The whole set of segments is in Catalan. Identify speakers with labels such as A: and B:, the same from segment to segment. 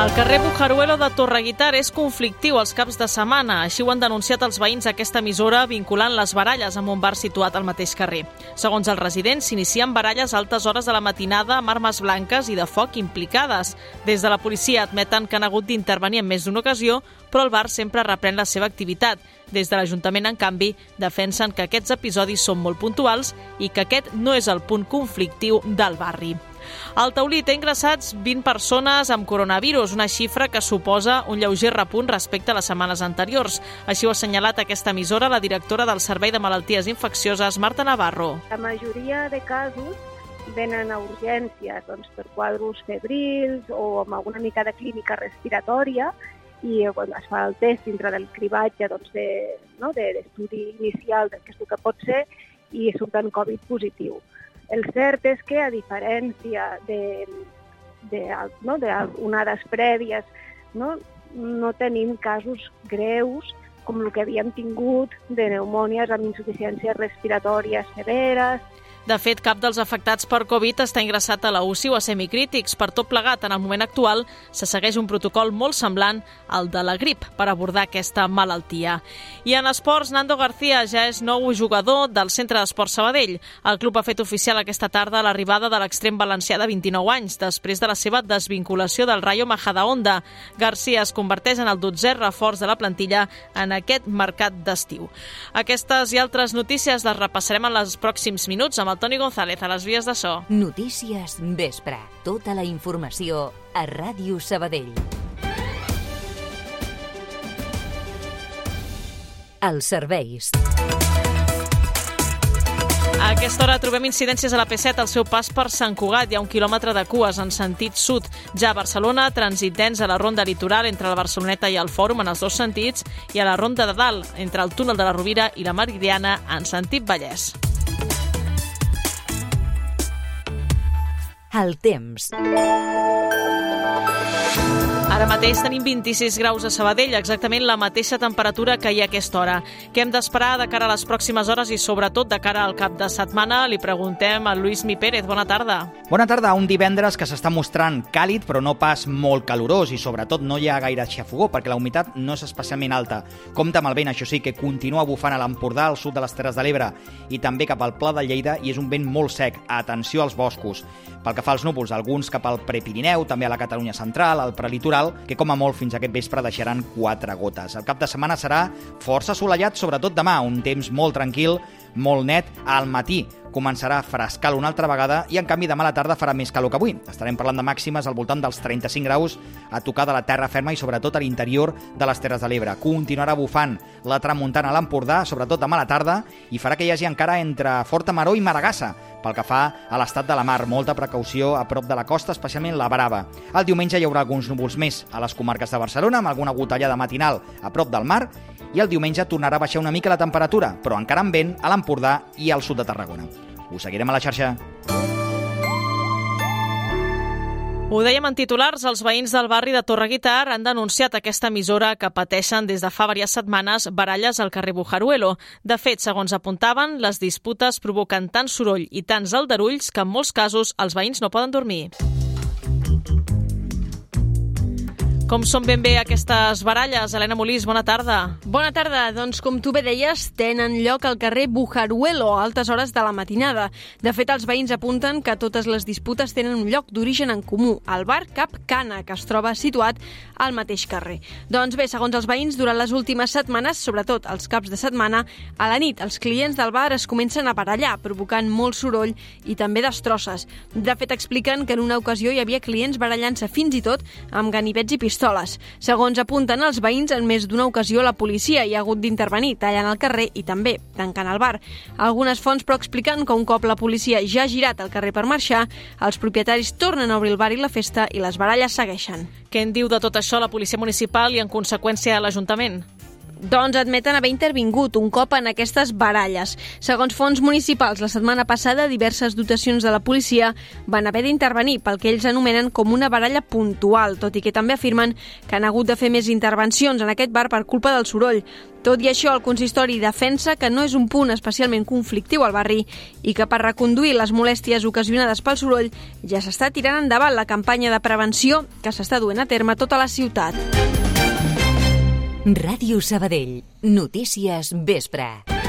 A: El carrer Bujaruelo de Torreguitar és conflictiu els caps de setmana. Així ho han denunciat els veïns d'aquesta emissora vinculant les baralles amb un bar situat al mateix carrer. Segons els residents, s'inicien baralles a altes hores de la matinada amb armes blanques i de foc implicades. Des de la policia admeten que han hagut d'intervenir en més d'una ocasió, però el bar sempre reprèn la seva activitat. Des de l'Ajuntament, en canvi, defensen que aquests episodis són molt puntuals i que aquest no és el punt conflictiu del barri. El Taulí té ingressats 20 persones amb coronavirus, una xifra que suposa un lleuger repunt respecte a les setmanes anteriors. Així ho ha assenyalat aquesta emissora la directora del Servei de Malalties Infeccioses, Marta Navarro.
B: La majoria de casos venen a urgències doncs, per quadros febrils o amb alguna mica de clínica respiratòria i quan es fa el test dintre del cribatge doncs, de, no, de l'estudi inicial del que és el que pot ser i surten Covid positiu. El cert és que, a diferència de, de, no, de prèvies, no, no tenim casos greus com el que havíem tingut de pneumònies amb insuficiències respiratòries severes,
A: de fet, cap dels afectats per Covid està ingressat a la UCI o a semicrítics. Per tot plegat, en el moment actual, se segueix un protocol molt semblant al de la grip per abordar aquesta malaltia. I en esports, Nando García ja és nou jugador del Centre d'Esports Sabadell. El club ha fet oficial aquesta tarda l'arribada de l'extrem valencià de 29 anys, després de la seva desvinculació del Rayo Majadahonda. García es converteix en el 12è reforç de la plantilla en aquest mercat d'estiu. Aquestes i altres notícies les repassarem en els pròxims minuts amb el Toni González a les vies de so.
C: Notícies Vespre. Tota la informació a Ràdio Sabadell. Els serveis.
A: A aquesta hora trobem incidències a la P7 al seu pas per Sant Cugat. Hi ha un quilòmetre de cues en sentit sud. Ja a Barcelona, trànsit dens a la ronda litoral entre la Barceloneta i el Fòrum en els dos sentits i a la ronda de dalt entre el túnel de la Rovira i la Meridiana en sentit Vallès.
C: El temps.
A: Ara mateix tenim 26 graus a Sabadell, exactament la mateixa temperatura que hi ha a aquesta hora. Què hem d'esperar de cara a les pròximes hores i sobretot de cara al cap de setmana? Li preguntem a Lluís Mi Pérez. Bona tarda.
D: Bona tarda. Un divendres que s'està mostrant càlid, però no pas molt calorós i sobretot no hi ha gaire xafogó perquè la humitat no és especialment alta. Compte amb el vent, això sí, que continua bufant a l'Empordà, al sud de les Terres de l'Ebre i també cap al Pla de Lleida i és un vent molt sec. Atenció als boscos. Pel que fa als núvols, alguns cap al Prepirineu, també a la Catalunya central, al prelitoral, que com a molt fins aquest vespre deixaran quatre gotes. El cap de setmana serà força assolellat, sobretot demà, un temps molt tranquil, molt net al matí començarà a frescar una altra vegada i en canvi demà a la tarda farà més calor que avui. Estarem parlant de màximes al voltant dels 35 graus a tocar de la terra ferma i sobretot a l'interior de les Terres de l'Ebre. Continuarà bufant la tramuntana a l'Empordà, sobretot demà a la tarda, i farà que hi hagi encara entre Forta Maró i Maragassa, pel que fa a l'estat de la mar, molta precaució a prop de la costa, especialment la Brava. El diumenge hi haurà alguns núvols més a les comarques de Barcelona, amb alguna gotellada matinal a prop del mar, i el diumenge tornarà a baixar una mica la temperatura, però encara amb vent a l'Empordà i al sud de Tarragona. Us seguirem a la xarxa.
A: Ho dèiem en titulars, els veïns del barri de Torreguitar han denunciat aquesta emissora que pateixen des de fa diverses setmanes baralles al carrer Bujaruelo. De fet, segons apuntaven, les disputes provoquen tant soroll i tants aldarulls que en molts casos els veïns no poden dormir. Com són ben bé aquestes baralles? Helena Molís, bona tarda.
E: Bona tarda. Doncs com tu bé deies, tenen lloc al carrer Bujaruelo a altes hores de la matinada. De fet, els veïns apunten que totes les disputes tenen un lloc d'origen en comú, el bar Cap Cana, que es troba situat al mateix carrer. Doncs bé, segons els veïns, durant les últimes setmanes, sobretot els caps de setmana, a la nit els clients del bar es comencen a barallar, provocant molt soroll i també destrosses. De fet, expliquen que en una ocasió hi havia clients barallant-se fins i tot amb ganivets i pistoles pistoles. Segons apunten els veïns, en més d'una ocasió la policia hi ha hagut d'intervenir, tallant el carrer i també tancant el bar. Algunes fonts, però, expliquen que un cop la policia ja ha girat el carrer per marxar, els propietaris tornen a obrir el bar i la festa i les baralles segueixen.
A: Què en diu de tot això la policia municipal i, en conseqüència, l'Ajuntament?
E: Doncs admeten haver intervingut un cop en aquestes baralles. Segons fons municipals, la setmana passada diverses dotacions de la policia van haver d'intervenir pel que ells anomenen com una baralla puntual, tot i que també afirmen que han hagut de fer més intervencions en aquest bar per culpa del soroll. Tot i això, el consistori defensa que no és un punt especialment conflictiu al barri i que per reconduir les molèsties ocasionades pel soroll ja s'està tirant endavant la campanya de prevenció que s'està duent a terme a tota la ciutat.
C: Ràdio Sabadell. Notícies vespre.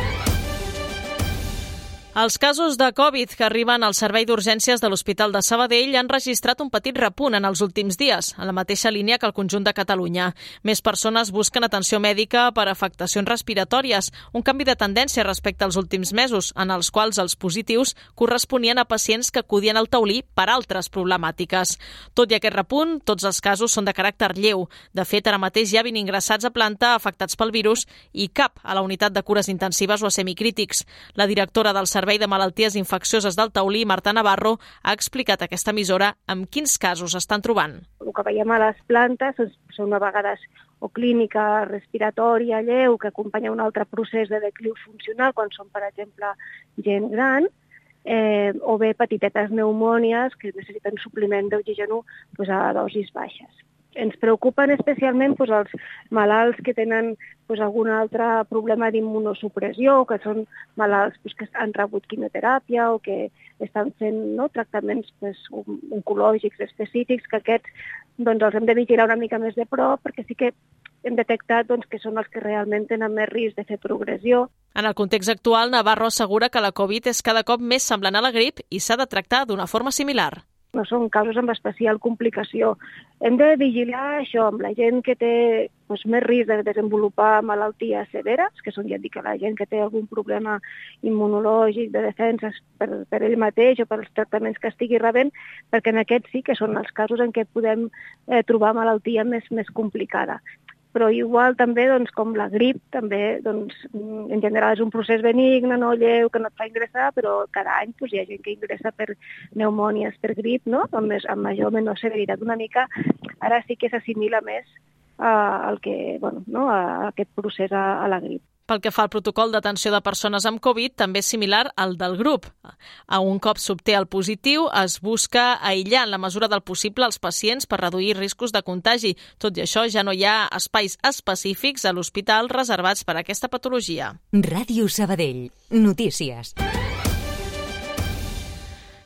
A: Els casos de Covid que arriben al servei d'urgències de l'Hospital de Sabadell han registrat un petit repunt en els últims dies, en la mateixa línia que el conjunt de Catalunya. Més persones busquen atenció mèdica per afectacions respiratòries, un canvi de tendència respecte als últims mesos, en els quals els positius corresponien a pacients que acudien al taulí per altres problemàtiques. Tot i aquest repunt, tots els casos són de caràcter lleu. De fet, ara mateix hi ha 20 ingressats a planta afectats pel virus i cap a la unitat de cures intensives o a semicrítics. La directora del Servei de Malalties Infeccioses del Taulí, Marta Navarro, ha explicat aquesta emissora amb quins casos estan trobant.
B: El que veiem a les plantes són a vegades o clínica respiratòria lleu que acompanya un altre procés de decliu funcional, quan són, per exemple, gent gran, eh, o bé petitetes pneumònies que necessiten supliment d'oxigen pues, a dosis baixes ens preocupen especialment doncs, els malalts que tenen doncs, algun altre problema d'immunosupressió, que són malalts doncs, que han rebut quimioteràpia o que estan fent no, tractaments doncs, oncològics específics, que aquests doncs, els hem de vigilar una mica més de prop perquè sí que hem detectat doncs, que són els que realment tenen més risc de fer progressió.
A: En el context actual, Navarro assegura que la Covid és cada cop més semblant a la grip i s'ha de tractar d'una forma similar
B: no són casos amb especial complicació. Hem de vigilar això amb la gent que té doncs, més risc de desenvolupar malalties severes, que són, ja et dic, la gent que té algun problema immunològic, de defenses per, per ell mateix o pels tractaments que estigui rebent, perquè en aquests sí que són els casos en què podem eh, trobar malaltia més, més complicada però igual també doncs, com la grip, també doncs, en general és un procés benigne, no lleu, que no et fa ingressar, però cada any doncs, hi ha gent que ingressa per pneumònies, per grip, no? amb, més, amb major o menor severitat una mica, ara sí que s'assimila més a, al que, bueno, no? a aquest procés a, a la grip.
A: Pel que fa al protocol d'atenció de persones amb Covid, també és similar al del grup. A un cop s'obté el positiu, es busca aïllar en la mesura del possible els pacients per reduir riscos de contagi. Tot i això, ja no hi ha espais específics a l'hospital reservats per a aquesta patologia.
C: Ràdio Sabadell. Notícies.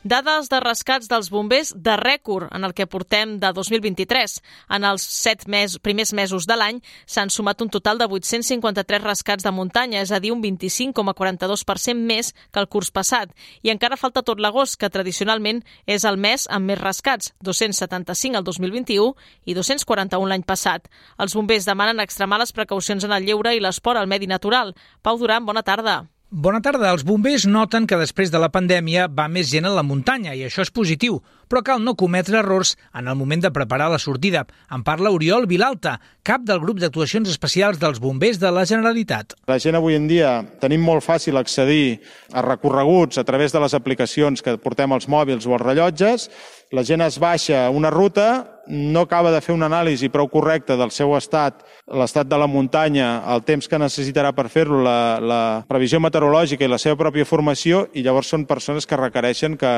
A: Dades de rescats dels bombers de rècord en el que portem de 2023. En els set mes, primers mesos de l'any s'han sumat un total de 853 rescats de muntanya, és a dir, un 25,42% més que el curs passat. I encara falta tot l'agost, que tradicionalment és el mes amb més rescats, 275 el 2021 i 241 l'any passat. Els bombers demanen extremar les precaucions en el lleure i l'esport al medi natural. Pau Duran, bona tarda.
F: Bona tarda. Els bombers noten que després de la pandèmia va més gent a la muntanya i això és positiu, però cal no cometre errors en el moment de preparar la sortida. En parla Oriol Vilalta, cap del grup d'actuacions especials dels bombers de la Generalitat.
G: La gent avui en dia tenim molt fàcil accedir a recorreguts a través de les aplicacions que portem als mòbils o als rellotges. La gent es baixa una ruta, no acaba de fer una anàlisi prou correcta del seu estat, l'estat de la muntanya, el temps que necessitarà per fer-lo, la, la previsió meteorològica i la seva pròpia formació, i llavors són persones que requereixen que,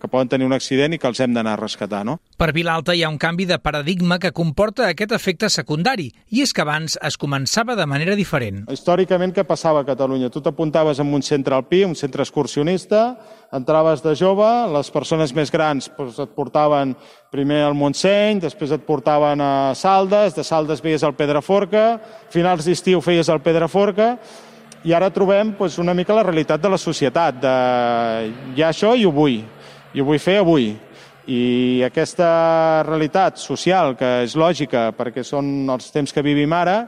G: que poden tenir un accident i que els hem d'anar a rescatar. No?
F: Per Vilalta hi ha un canvi de paradigma que comporta aquest efecte secundari, i és que abans es començava de manera diferent.
G: Històricament, què passava a Catalunya? Tu t'apuntaves en un centre alpí, un centre excursionista, entraves de jove, les persones més grans doncs, et portaven primer al Montseny, després et portaven a Saldes, de Saldes veies al Pedraforca, finals d'estiu feies el Pedraforca, i ara trobem doncs, una mica la realitat de la societat, de ja això i ho vull, i ho vull fer avui. I aquesta realitat social, que és lògica perquè són els temps que vivim ara,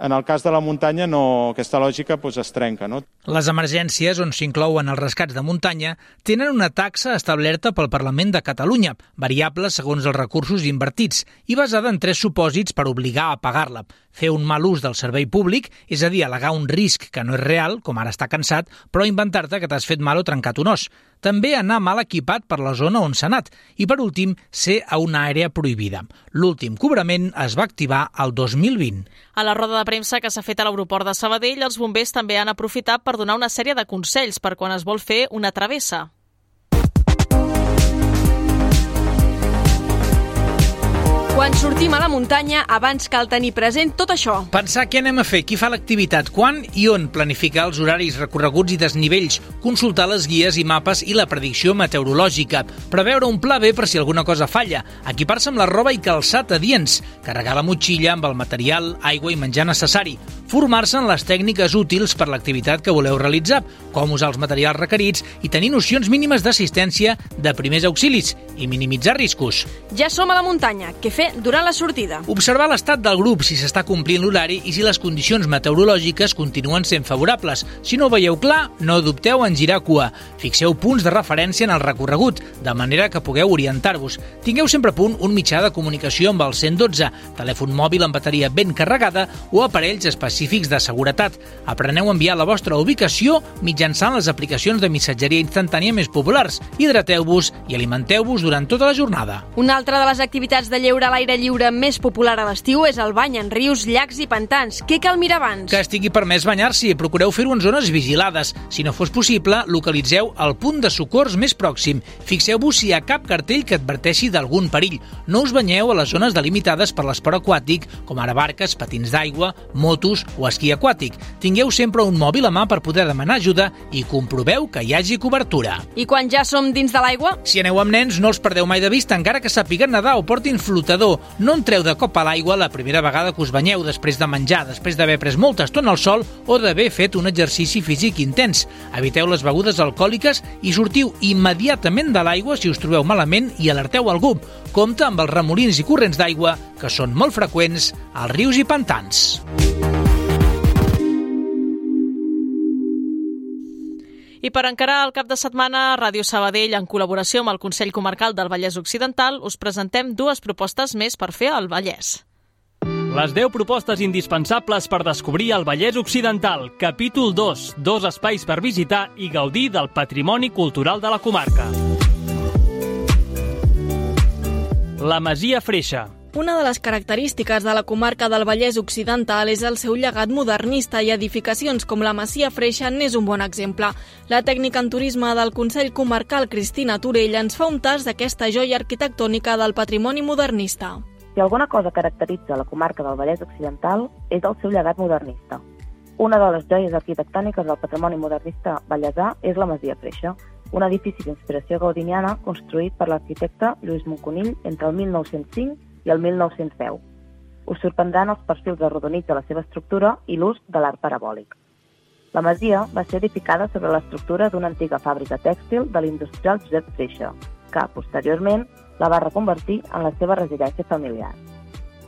G: en el cas de la muntanya, no, aquesta lògica doncs, es trenca. No?
F: Les emergències, on s'inclouen els rescats de muntanya, tenen una taxa establerta pel Parlament de Catalunya, variable segons els recursos invertits i basada en tres supòsits per obligar a pagar-la. Fer un mal ús del servei públic, és a dir, alegar un risc que no és real, com ara està cansat, però inventar-te que t'has fet mal o trencat un os. També anar mal equipat per la zona on s'ha anat. I per últim, ser a una àrea prohibida. L'últim cobrament es va activar el 2020.
A: A la roda de premsa que s'ha fet a l'aeroport de Sabadell, els bombers també han aprofitat per donar una sèrie de consells per quan es vol fer una travessa.
E: Quan sortim a la muntanya, abans cal tenir present tot això.
F: Pensar què anem a fer, qui fa l'activitat, quan i on, planificar els horaris, recorreguts i desnivells, consultar les guies i mapes i la predicció meteorològica, preveure un pla B per si alguna cosa falla, equipar-se amb la roba i calçat adients, carregar la motxilla amb el material, aigua i menjar necessari, formar-se en les tècniques útils per l'activitat que voleu realitzar, com usar els materials requerits i tenir nocions mínimes d'assistència de primers auxilis i minimitzar riscos.
E: Ja som a la muntanya. Què fer durant la sortida?
F: Observar l'estat del grup, si s'està complint l'horari i si les condicions meteorològiques continuen sent favorables. Si no ho veieu clar, no dubteu en girar cua. Fixeu punts de referència en el recorregut, de manera que pugueu orientar-vos. Tingueu sempre a punt un mitjà de comunicació amb el 112, telèfon mòbil amb bateria ben carregada o aparells específics de seguretat. Apreneu a enviar la vostra ubicació mitjançant les aplicacions de missatgeria instantània més populars. Hidrateu-vos i alimenteu-vos durant tota la jornada.
E: Una altra de les activitats de lleure a l'aire lliure més popular a l'estiu és el bany en rius, llacs i pantans. Què cal mirar abans?
F: Que estigui permès banyar-s'hi. Procureu fer-ho en zones vigilades. Si no fos possible, localitzeu el punt de socors més pròxim. Fixeu-vos si hi ha cap cartell que adverteixi d'algun perill. No us banyeu a les zones delimitades per l'esport aquàtic, com ara barques, patins d'aigua, motos o esquí aquàtic. Tingueu sempre un mòbil a mà per poder demanar ajuda i comproveu que hi hagi cobertura.
E: I quan ja som dins de l'aigua?
F: Si aneu amb nens, no els perdeu mai de vista, encara que sàpiguen nedar o portin flotador. No entreu de cop a l'aigua la primera vegada que us banyeu després de menjar, després d'haver pres molta estona al sol o d'haver fet un exercici físic intens. Eviteu les begudes alcohòliques i sortiu immediatament de l'aigua si us trobeu malament i alerteu algú. Compte amb els remolins i corrents d'aigua, que són molt freqüents als rius i pantans.
A: I per encarar el cap de setmana, Ràdio Sabadell, en col·laboració amb el Consell Comarcal del Vallès Occidental, us presentem dues propostes més per fer al Vallès.
H: Les 10 propostes indispensables per descobrir el Vallès Occidental, capítol 2, dos espais per visitar i gaudir del patrimoni cultural de la comarca. La Masia Freixa,
I: una de les característiques de la comarca del Vallès Occidental és el seu llegat modernista i edificacions com la Masia Freixa n'és un bon exemple. La tècnica en turisme del Consell Comarcal Cristina Torell ens fa un tas d'aquesta joia arquitectònica del patrimoni modernista.
J: Si alguna cosa caracteritza la comarca del Vallès Occidental és el seu llegat modernista. Una de les joies arquitectòniques del patrimoni modernista vallèsà és la Masia Freixa, un edifici d'inspiració gaudiniana construït per l'arquitecte Lluís Monconill entre el 1905 el 1910. Us sorprendran els perfils arrodonits de la seva estructura i l'ús de l'art parabòlic. La masia va ser edificada sobre l'estructura d'una antiga fàbrica tèxtil de l'industrial Josep Freixa, que, posteriorment, la va reconvertir en la seva residència familiar.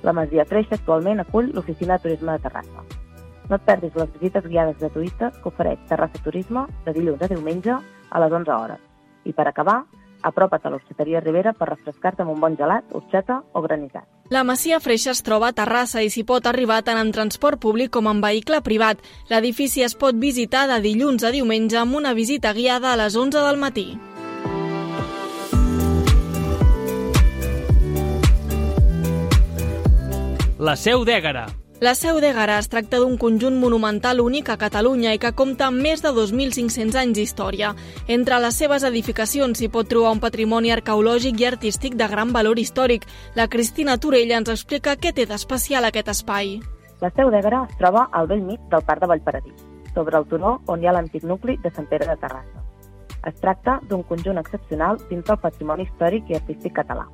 J: La masia Freixa actualment acull l'oficina de turisme de Terrassa. No et perdis les visites guiades gratuïtes que ofereix Terrassa Turisme de dilluns a diumenge a les 11 hores. I per acabar, apropa't a l'Orxateria Ribera per refrescar-te amb un bon gelat, orxeta o granissat.
I: La Masia Freixa es troba a Terrassa i s'hi pot arribar tant en transport públic com en vehicle privat. L'edifici es pot visitar de dilluns a diumenge amb una visita guiada a les 11 del matí.
H: La Seu d'Ègara,
I: la Seu d'Ègara es tracta d'un conjunt monumental únic a Catalunya i que compta amb més de 2.500 anys d'història. Entre les seves edificacions s'hi pot trobar un patrimoni arqueològic i artístic de gran valor històric. La Cristina Torella ens explica què té d'especial aquest espai.
J: La Seu d'Ègara es troba al vell mig del Parc de Vallparadís, sobre el turó on hi ha l'antic nucli de Sant Pere de Terrassa. Es tracta d'un conjunt excepcional dins del patrimoni històric i artístic català.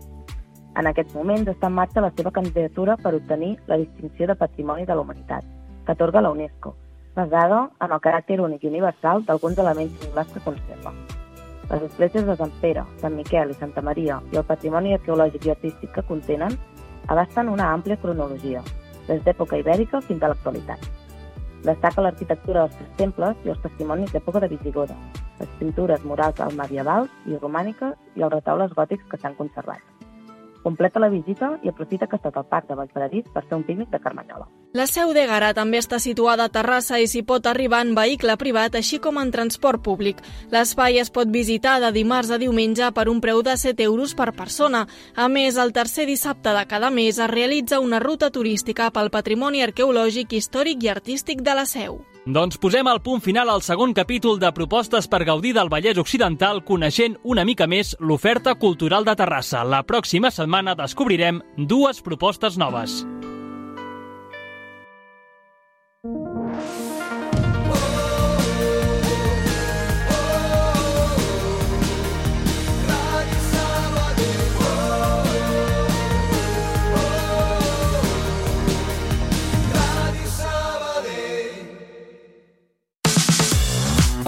J: En aquests moments està en marxa la seva candidatura per obtenir la distinció de Patrimoni de la Humanitat, que atorga la UNESCO, basada en el caràcter únic i universal d'alguns elements singulars que conserva. Les esglésies de Sant Pere, Sant Miquel i Santa Maria i el patrimoni arqueològic i artístic que contenen abasten una àmplia cronologia, des d'època ibèrica fins a l'actualitat. Destaca l'arquitectura dels tres temples i els testimonis d'època de Visigoda, les pintures murals medievals i romàniques i els retaules gòtics que s'han conservat. Completa la visita i aprofita que ha estat al Parc de Vallparadís per fer un pícnic de Carmanyola.
I: La seu d'Egara també està situada a Terrassa i s'hi pot arribar en vehicle privat, així com en transport públic. L'espai es pot visitar de dimarts a diumenge per un preu de 7 euros per persona. A més, el tercer dissabte de cada mes es realitza una ruta turística pel patrimoni arqueològic, històric i artístic de la seu.
H: Doncs posem el punt final al segon capítol de propostes per gaudir del Vallès Occidental coneixent una mica més l'oferta cultural de Terrassa. La pròxima setmana descobrirem dues propostes noves.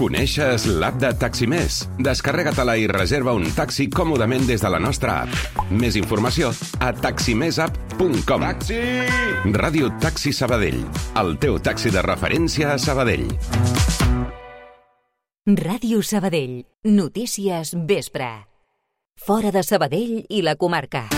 K: Coneixes l'app de Taximés? Descarrega-te-la i reserva un taxi còmodament des de la nostra app. Més informació a taximesapp.com. Taxi! Ràdio Taxi Sabadell, el teu taxi de referència a Sabadell.
C: Ràdio Sabadell. Notícies vespre. Fora de Sabadell i la comarca.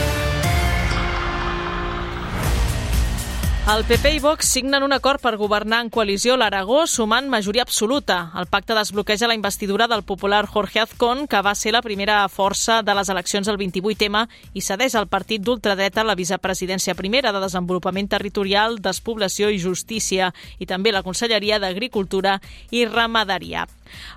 A: El PP i Vox signen un acord per governar en coalició l'Aragó sumant majoria absoluta. El pacte desbloqueja la investidura del popular Jorge Azcón, que va ser la primera força de les eleccions del 28M i cedeix al partit d'ultradreta la vicepresidència primera de Desenvolupament Territorial, Despoblació i Justícia i també la Conselleria d'Agricultura i Ramaderia.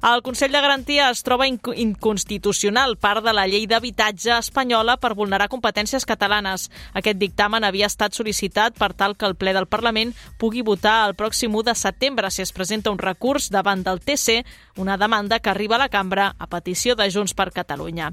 A: El Consell de Garantia es troba inc inconstitucional part de la llei d'habitatge espanyola per vulnerar competències catalanes. Aquest dictamen havia estat sol·licitat per tal que el ple del Parlament pugui votar el pròxim 1 de setembre si es presenta un recurs davant del TC, una demanda que arriba a la cambra a petició de Junts per Catalunya.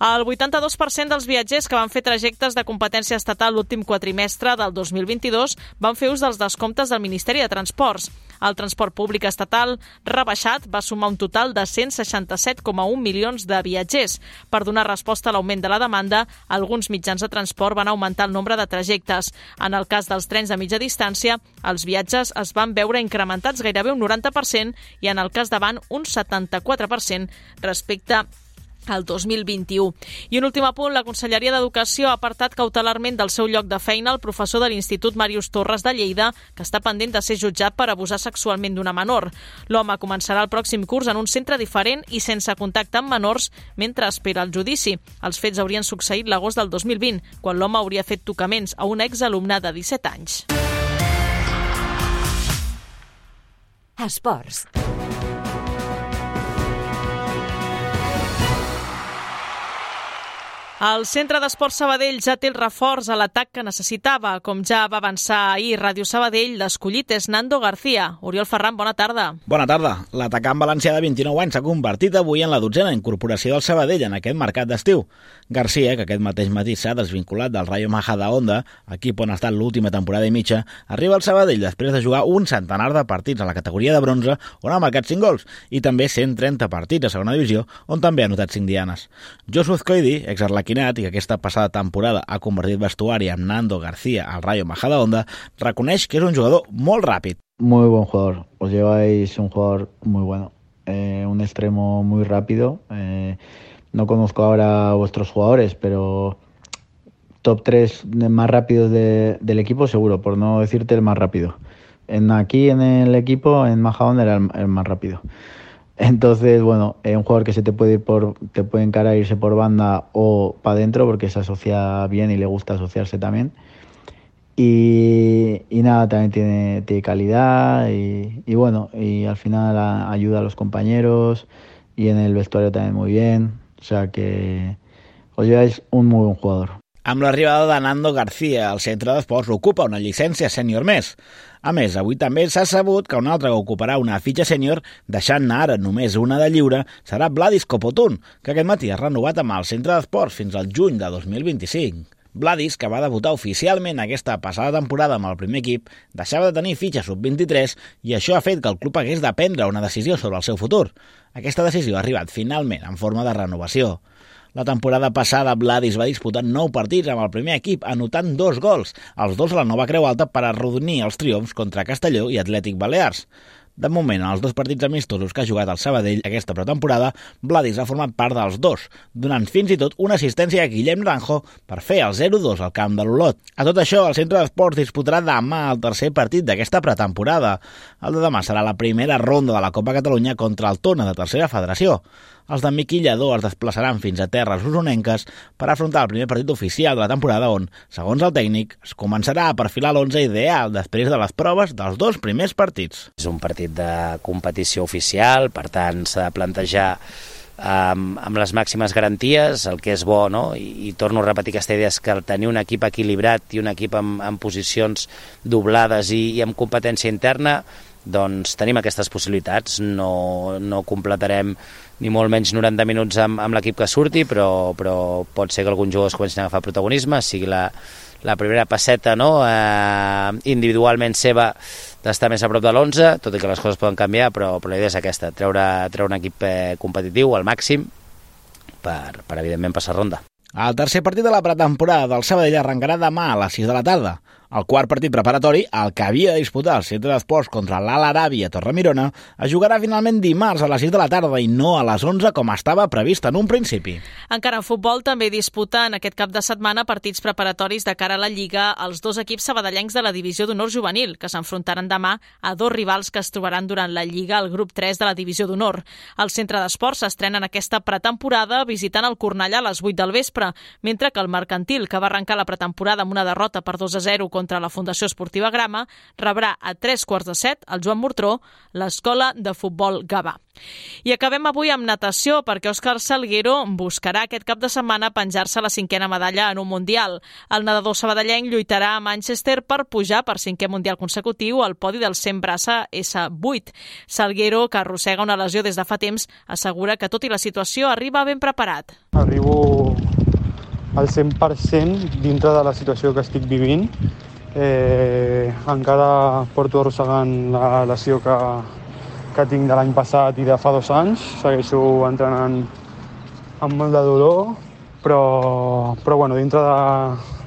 A: El 82% dels viatgers que van fer trajectes de competència estatal l'últim quatrimestre del 2022 van fer ús dels descomptes del Ministeri de Transports. El transport públic estatal rebaixat va sumar un total de 167,1 milions de viatgers. Per donar resposta a l'augment de la demanda, alguns mitjans de transport van augmentar el nombre de trajectes. En el cas dels trens de mitja distància, els viatges es van veure incrementats gairebé un 90% i en el cas d'avant un 74% respecte al 2021. I un últim apunt, la Conselleria d'Educació ha apartat cautelarment del seu lloc de feina el professor de l'Institut Màrius Torres de Lleida, que està pendent de ser jutjat per abusar sexualment d'una menor. L'home començarà el pròxim curs en un centre diferent i sense contacte amb menors mentre espera el judici. Els fets haurien succeït l'agost del 2020, quan l'home hauria fet tocaments a un exalumne de 17 anys.
C: Esports.
A: El Centre d'Esport Sabadell ja té el reforç a l'atac que necessitava. Com ja va avançar ahir Ràdio Sabadell, l'escollit és Nando García. Oriol Ferran, bona tarda.
L: Bona tarda. L'atacant valencià de 29 anys s'ha convertit avui en la dotzena incorporació del Sabadell en aquest mercat d'estiu. García, que aquest mateix matí s'ha desvinculat del Rayo Majadahonda, equip on ha estat l'última temporada i mitja, arriba al Sabadell després de jugar un centenar de partits a la categoria de bronze, on ha marcat 5 gols, i també 130 partits a segona divisió, on també ha anotat 5 dianes. Josu Azcoidi, exarlequinat i que aquesta passada temporada ha convertit vestuari amb Nando García al Rayo Majadahonda, reconeix que és un jugador molt ràpid.
M: Muy buen jugador, os lleváis un jugador muy bueno, eh, un extremo muy rápido, eh, No conozco ahora a vuestros jugadores, pero top 3 más rápidos de, del equipo seguro, por no decirte el más rápido. En, aquí en el equipo, en Majadahonda era el, el, más rápido. Entonces, bueno, es un jugador que se te puede ir por, te puede encarar irse por banda o para adentro porque se asocia bien y le gusta asociarse también. Y, nada, también tiene, calidad y, bueno, y al final ayuda a los compañeros y en el vestuario también muy bien. O sea que Olivia és un molt bon jugador.
L: Amb l'arribada de Nando García, el centre d'esports ocupa una llicència sènior més. A més, avui també s'ha sabut que un altre que ocuparà una fitxa sènior, deixant-ne ara només una de lliure, serà Vladis Copotun, que aquest matí ha renovat amb el centre d'esports fins al juny de 2025. Vladis, que va debutar oficialment aquesta passada temporada amb el primer equip, deixava de tenir fitxa sub-23 i això ha fet que el club hagués de prendre una decisió sobre el seu futur. Aquesta decisió ha arribat finalment en forma de renovació. La temporada passada, Vladis va disputar nou partits amb el primer equip, anotant dos gols, els dos a la nova Creu Alta per arrodonir els triomfs contra Castelló i Atlètic Balears. De moment, en els dos partits amistosos que ha jugat el Sabadell aquesta pretemporada, Vladis ha format part dels dos, donant fins i tot una assistència a Guillem Ranjo per fer el 0-2 al camp de l'Olot. A tot això, el Centre d'Esports disputarà demà el tercer partit d'aquesta pretemporada. El de demà serà la primera ronda de la Copa Catalunya contra el Tona de Tercera Federació els de Miqui Lledó es desplaçaran fins a terres usonenques per afrontar el primer partit oficial de la temporada on, segons el tècnic, es començarà a perfilar l'11 ideal després de les proves dels dos primers partits.
N: És un partit de competició oficial, per tant s'ha de plantejar amb, amb les màximes garanties, el que és bo, no? I, i torno a repetir aquesta idea, és que tenir un equip equilibrat i un equip amb, amb posicions doblades i, i amb competència interna, doncs tenim aquestes possibilitats, no, no completarem ni molt menys 90 minuts amb, amb l'equip que surti, però, però pot ser que alguns jugadors comencin a agafar protagonisme, sigui la, la primera passeta no? eh, individualment seva d'estar més a prop de l'11, tot i que les coses poden canviar, però, però la idea és aquesta, treure, treure un equip eh, competitiu al màxim per, per evidentment passar ronda.
L: El tercer partit de la pretemporada del Sabadell arrencarà demà a les 6 de la tarda. El quart partit preparatori, el que havia de disputar el centre d'esports contra l'Al Arabi a Torremirona, es jugarà finalment dimarts a les 6 de la tarda i no a les 11 com estava previst en un principi.
A: Encara en futbol també disputa en aquest cap de setmana partits preparatoris de cara a la Lliga els dos equips sabadellencs de la divisió d'honor juvenil, que s'enfrontaran demà a dos rivals que es trobaran durant la Lliga al grup 3 de la divisió d'honor. El centre d'esports s'estrena en aquesta pretemporada visitant el Cornellà a les 8 del vespre, mentre que el Mercantil, que va arrencar la pretemporada amb una derrota per 2 a 0 contra la Fundació Esportiva Grama, rebrà a tres quarts de set al Joan Mortró l'Escola de Futbol Gavà. I acabem avui amb natació perquè Òscar Salguero buscarà aquest cap de setmana penjar-se la cinquena medalla en un Mundial. El nedador sabadellenc lluitarà a Manchester per pujar per cinquè Mundial consecutiu al podi del 100 braça S8. Salguero, que arrossega una lesió des de fa temps, assegura que tot i la situació arriba ben preparat.
O: Arribo al 100% dintre de la situació que estic vivint Eh, encara porto arrossegant la lesió que, que tinc de l'any passat i de fa dos anys. Segueixo entrenant amb molt de dolor, però, però bueno, dintre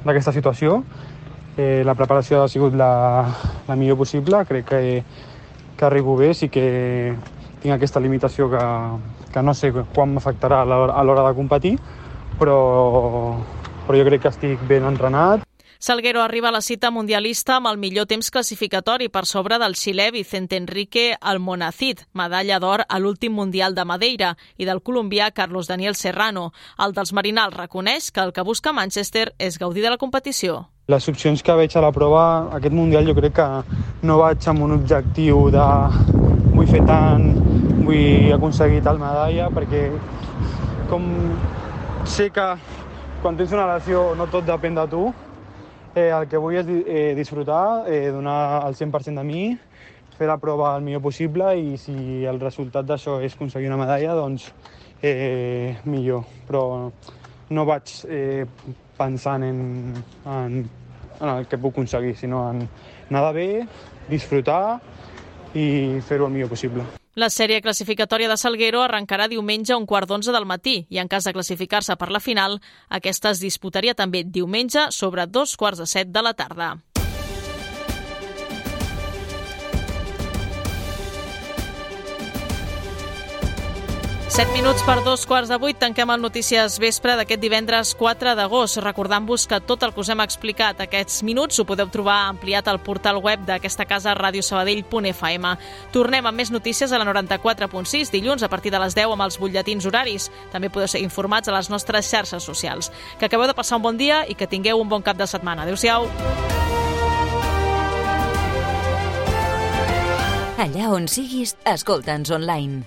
O: d'aquesta situació eh, la preparació ha sigut la, la millor possible. Crec que, que arribo bé, sí que tinc aquesta limitació que, que no sé quan m'afectarà a l'hora de competir, però, però jo crec que estic ben entrenat.
A: Salguero arriba a la cita mundialista amb el millor temps classificatori per sobre del xilè Vicente Enrique Almonacid, medalla d'or a l'últim Mundial de Madeira, i del colombià Carlos Daniel Serrano. El dels Marinals reconeix que el que busca Manchester és gaudir de la competició.
O: Les opcions que veig a la prova, aquest Mundial jo crec que no vaig amb un objectiu de vull fer tant, vull aconseguir tal medalla, perquè com sé que quan tens una lesió no tot depèn de tu, Eh, el que vull és eh, disfrutar, eh, donar el 100% de mi, fer la prova el millor possible i si el resultat d'això és aconseguir una medalla, doncs eh, millor. Però no vaig eh, pensant en, en, en el que puc aconseguir, sinó en anar bé, disfrutar i fer-ho el millor possible.
A: La sèrie classificatòria de Salguero arrencarà diumenge a un quart d'onze del matí i en cas de classificar-se per la final, aquesta es disputaria també diumenge sobre dos quarts de set de la tarda. 7 minuts per dos quarts de vuit tanquem el Notícies Vespre d'aquest divendres 4 d'agost, recordant-vos que tot el que us hem explicat aquests minuts ho podeu trobar ampliat al portal web d'aquesta casa radiosabadell.fm. Tornem amb més notícies a la 94.6 dilluns a partir de les 10 amb els butlletins horaris. També podeu ser informats a les nostres xarxes socials. Que acabeu de passar un bon dia i que tingueu un bon cap de setmana. Adéu-siau.
C: Allà on siguis, escolta'ns online